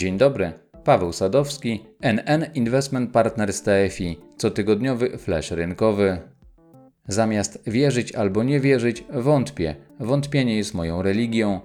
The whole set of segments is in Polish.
Dzień dobry, Paweł Sadowski, NN Investment Partners TFI, cotygodniowy flash rynkowy. Zamiast wierzyć albo nie wierzyć, wątpię. Wątpienie jest moją religią.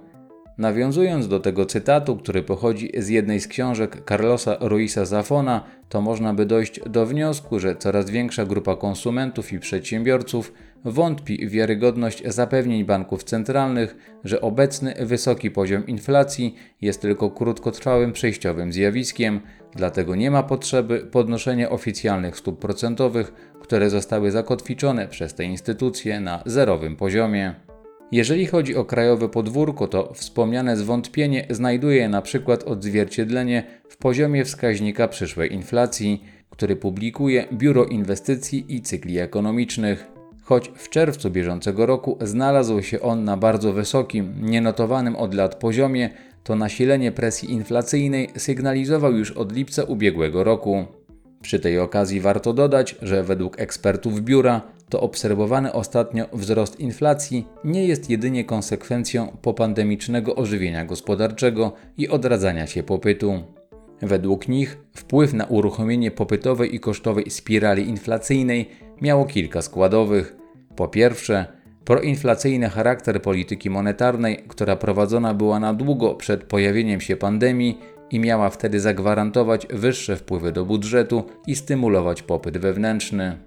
Nawiązując do tego cytatu, który pochodzi z jednej z książek Carlosa Ruisa Zafona, to można by dojść do wniosku, że coraz większa grupa konsumentów i przedsiębiorców wątpi w wiarygodność zapewnień banków centralnych, że obecny wysoki poziom inflacji jest tylko krótkotrwałym przejściowym zjawiskiem, dlatego nie ma potrzeby podnoszenia oficjalnych stóp procentowych, które zostały zakotwiczone przez te instytucje na zerowym poziomie. Jeżeli chodzi o krajowe podwórko, to wspomniane zwątpienie znajduje na przykład odzwierciedlenie w poziomie wskaźnika przyszłej inflacji, który publikuje Biuro Inwestycji i Cykli Ekonomicznych. Choć w czerwcu bieżącego roku znalazł się on na bardzo wysokim, nienotowanym od lat poziomie, to nasilenie presji inflacyjnej sygnalizował już od lipca ubiegłego roku. Przy tej okazji warto dodać, że według ekspertów biura to obserwowany ostatnio wzrost inflacji nie jest jedynie konsekwencją popandemicznego ożywienia gospodarczego i odradzania się popytu. Według nich wpływ na uruchomienie popytowej i kosztowej spirali inflacyjnej miało kilka składowych. Po pierwsze, proinflacyjny charakter polityki monetarnej, która prowadzona była na długo przed pojawieniem się pandemii i miała wtedy zagwarantować wyższe wpływy do budżetu i stymulować popyt wewnętrzny.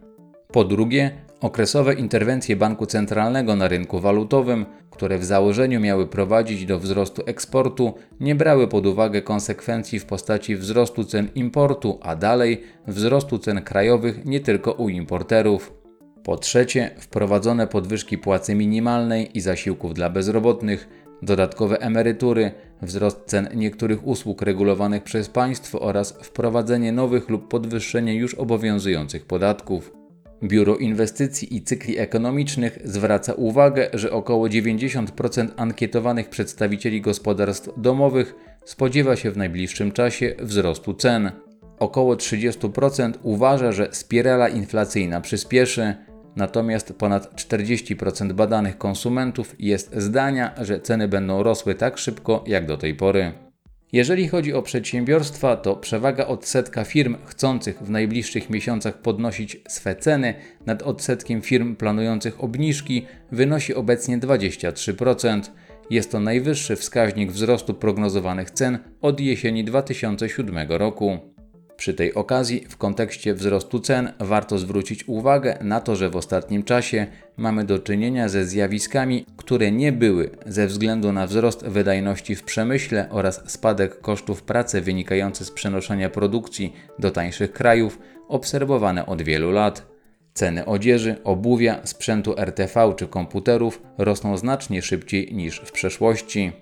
Po drugie, okresowe interwencje banku centralnego na rynku walutowym, które w założeniu miały prowadzić do wzrostu eksportu, nie brały pod uwagę konsekwencji w postaci wzrostu cen importu, a dalej wzrostu cen krajowych nie tylko u importerów. Po trzecie, wprowadzone podwyżki płacy minimalnej i zasiłków dla bezrobotnych, dodatkowe emerytury, wzrost cen niektórych usług regulowanych przez państwo oraz wprowadzenie nowych lub podwyższenie już obowiązujących podatków. Biuro Inwestycji i Cykli Ekonomicznych zwraca uwagę, że około 90% ankietowanych przedstawicieli gospodarstw domowych spodziewa się w najbliższym czasie wzrostu cen. Około 30% uważa, że spirala inflacyjna przyspieszy, natomiast ponad 40% badanych konsumentów jest zdania, że ceny będą rosły tak szybko jak do tej pory. Jeżeli chodzi o przedsiębiorstwa, to przewaga odsetka firm chcących w najbliższych miesiącach podnosić swe ceny nad odsetkiem firm planujących obniżki wynosi obecnie 23%. Jest to najwyższy wskaźnik wzrostu prognozowanych cen od jesieni 2007 roku. Przy tej okazji, w kontekście wzrostu cen, warto zwrócić uwagę na to, że w ostatnim czasie mamy do czynienia ze zjawiskami, które nie były ze względu na wzrost wydajności w przemyśle oraz spadek kosztów pracy wynikający z przenoszenia produkcji do tańszych krajów obserwowane od wielu lat. Ceny odzieży, obuwia, sprzętu RTV czy komputerów rosną znacznie szybciej niż w przeszłości.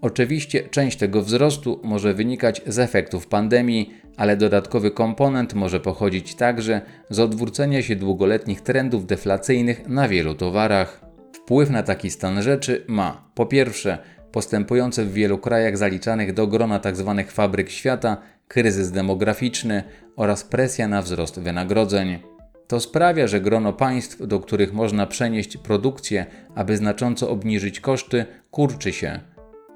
Oczywiście część tego wzrostu może wynikać z efektów pandemii, ale dodatkowy komponent może pochodzić także z odwrócenia się długoletnich trendów deflacyjnych na wielu towarach. Wpływ na taki stan rzeczy ma po pierwsze postępujące w wielu krajach zaliczanych do grona tzw. Tak fabryk świata kryzys demograficzny oraz presja na wzrost wynagrodzeń. To sprawia, że grono państw, do których można przenieść produkcję, aby znacząco obniżyć koszty, kurczy się.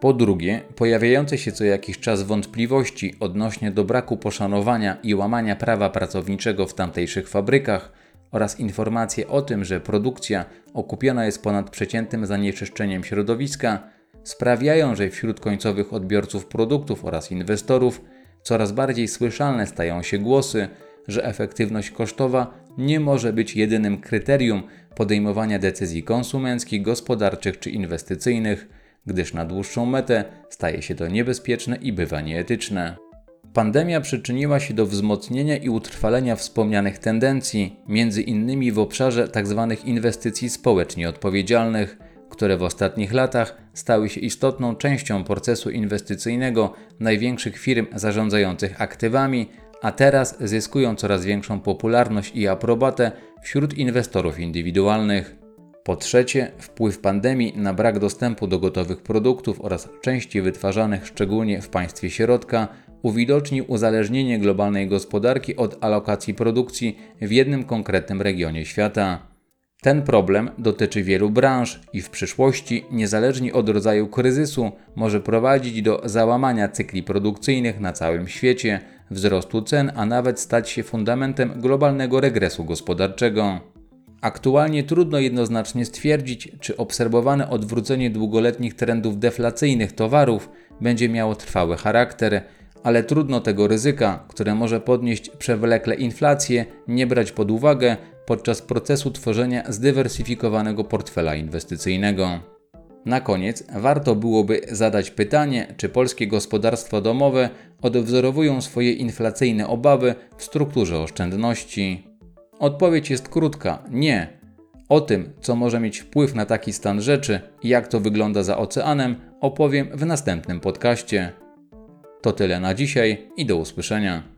Po drugie, pojawiające się co jakiś czas wątpliwości odnośnie do braku poszanowania i łamania prawa pracowniczego w tamtejszych fabrykach oraz informacje o tym, że produkcja okupiona jest ponad przeciętnym zanieczyszczeniem środowiska, sprawiają, że wśród końcowych odbiorców produktów oraz inwestorów coraz bardziej słyszalne stają się głosy, że efektywność kosztowa nie może być jedynym kryterium podejmowania decyzji konsumenckich, gospodarczych czy inwestycyjnych gdyż na dłuższą metę staje się to niebezpieczne i bywa nieetyczne. Pandemia przyczyniła się do wzmocnienia i utrwalenia wspomnianych tendencji, między innymi w obszarze tzw. Tak inwestycji społecznie odpowiedzialnych, które w ostatnich latach stały się istotną częścią procesu inwestycyjnego największych firm zarządzających aktywami, a teraz zyskują coraz większą popularność i aprobatę wśród inwestorów indywidualnych. Po trzecie, wpływ pandemii na brak dostępu do gotowych produktów oraz części wytwarzanych szczególnie w państwie środka uwidocznił uzależnienie globalnej gospodarki od alokacji produkcji w jednym konkretnym regionie świata. Ten problem dotyczy wielu branż i w przyszłości, niezależnie od rodzaju kryzysu, może prowadzić do załamania cykli produkcyjnych na całym świecie, wzrostu cen, a nawet stać się fundamentem globalnego regresu gospodarczego. Aktualnie trudno jednoznacznie stwierdzić, czy obserwowane odwrócenie długoletnich trendów deflacyjnych towarów będzie miało trwały charakter, ale trudno tego ryzyka, które może podnieść przewlekle inflację, nie brać pod uwagę podczas procesu tworzenia zdywersyfikowanego portfela inwestycyjnego. Na koniec warto byłoby zadać pytanie, czy polskie gospodarstwa domowe odwzorowują swoje inflacyjne obawy w strukturze oszczędności. Odpowiedź jest krótka: nie. O tym, co może mieć wpływ na taki stan rzeczy i jak to wygląda za oceanem, opowiem w następnym podcaście. To tyle na dzisiaj i do usłyszenia.